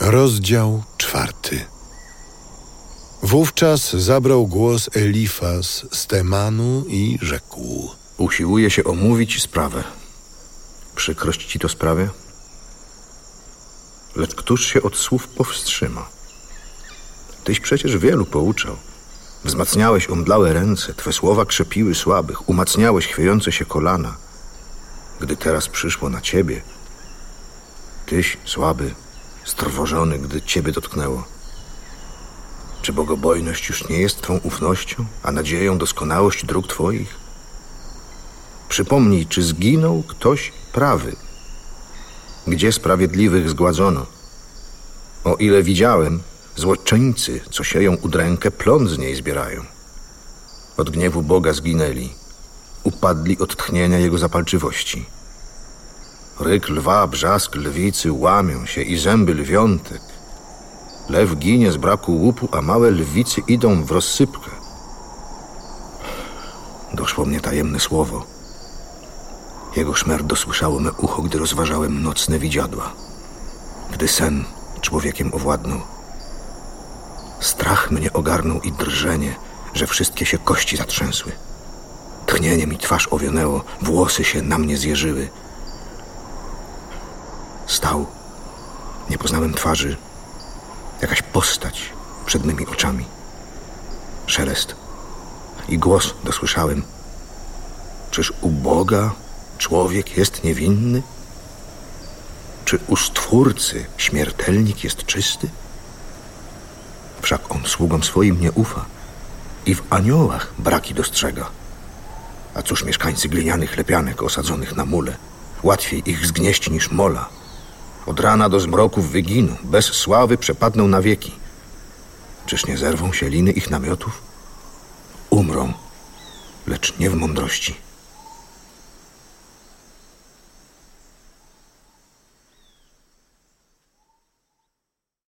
Rozdział czwarty. Wówczas zabrał głos Elifas z Temanu i rzekł: Usiłuje się omówić sprawę. Przykrość ci to sprawia? Lecz któż się od słów powstrzyma? Tyś przecież wielu pouczał. Wzmacniałeś omdlałe ręce, twe słowa krzepiły słabych, umacniałeś chwiejące się kolana. Gdy teraz przyszło na ciebie, tyś słaby, strwożony, gdy ciebie dotknęło. Czy bogobojność już nie jest twą ufnością, a nadzieją doskonałość dróg twoich? Przypomnij, czy zginął ktoś prawy? Gdzie sprawiedliwych zgładzono? O ile widziałem, złoczyńcy, co sieją udrękę, plon z niej zbierają. Od gniewu Boga zginęli, upadli od tchnienia Jego zapalczywości. Ryk lwa, brzask lwicy łamią się i zęby lwiątek. Lew ginie z braku łupu, a małe lwicy idą w rozsypkę. Doszło mnie tajemne słowo. Jego szmer dosłyszało me ucho, gdy rozważałem nocne widziadła. Gdy sen człowiekiem owładnął. Strach mnie ogarnął i drżenie, że wszystkie się kości zatrzęsły. Tchnienie mi twarz owionęło, włosy się na mnie zjeżyły. Stał. Nie poznałem twarzy. Jakaś postać przed mymi oczami. Szelest. I głos dosłyszałem. Czyż u Boga człowiek jest niewinny? Czy u Stwórcy śmiertelnik jest czysty? Wszak on sługom swoim nie ufa i w aniołach braki dostrzega. A cóż mieszkańcy glinianych lepianek osadzonych na mule? Łatwiej ich zgnieść niż mola. Od rana do zmroków wyginą, bez sławy przepadną na wieki. Czyż nie zerwą się liny ich namiotów? Umrą, lecz nie w mądrości.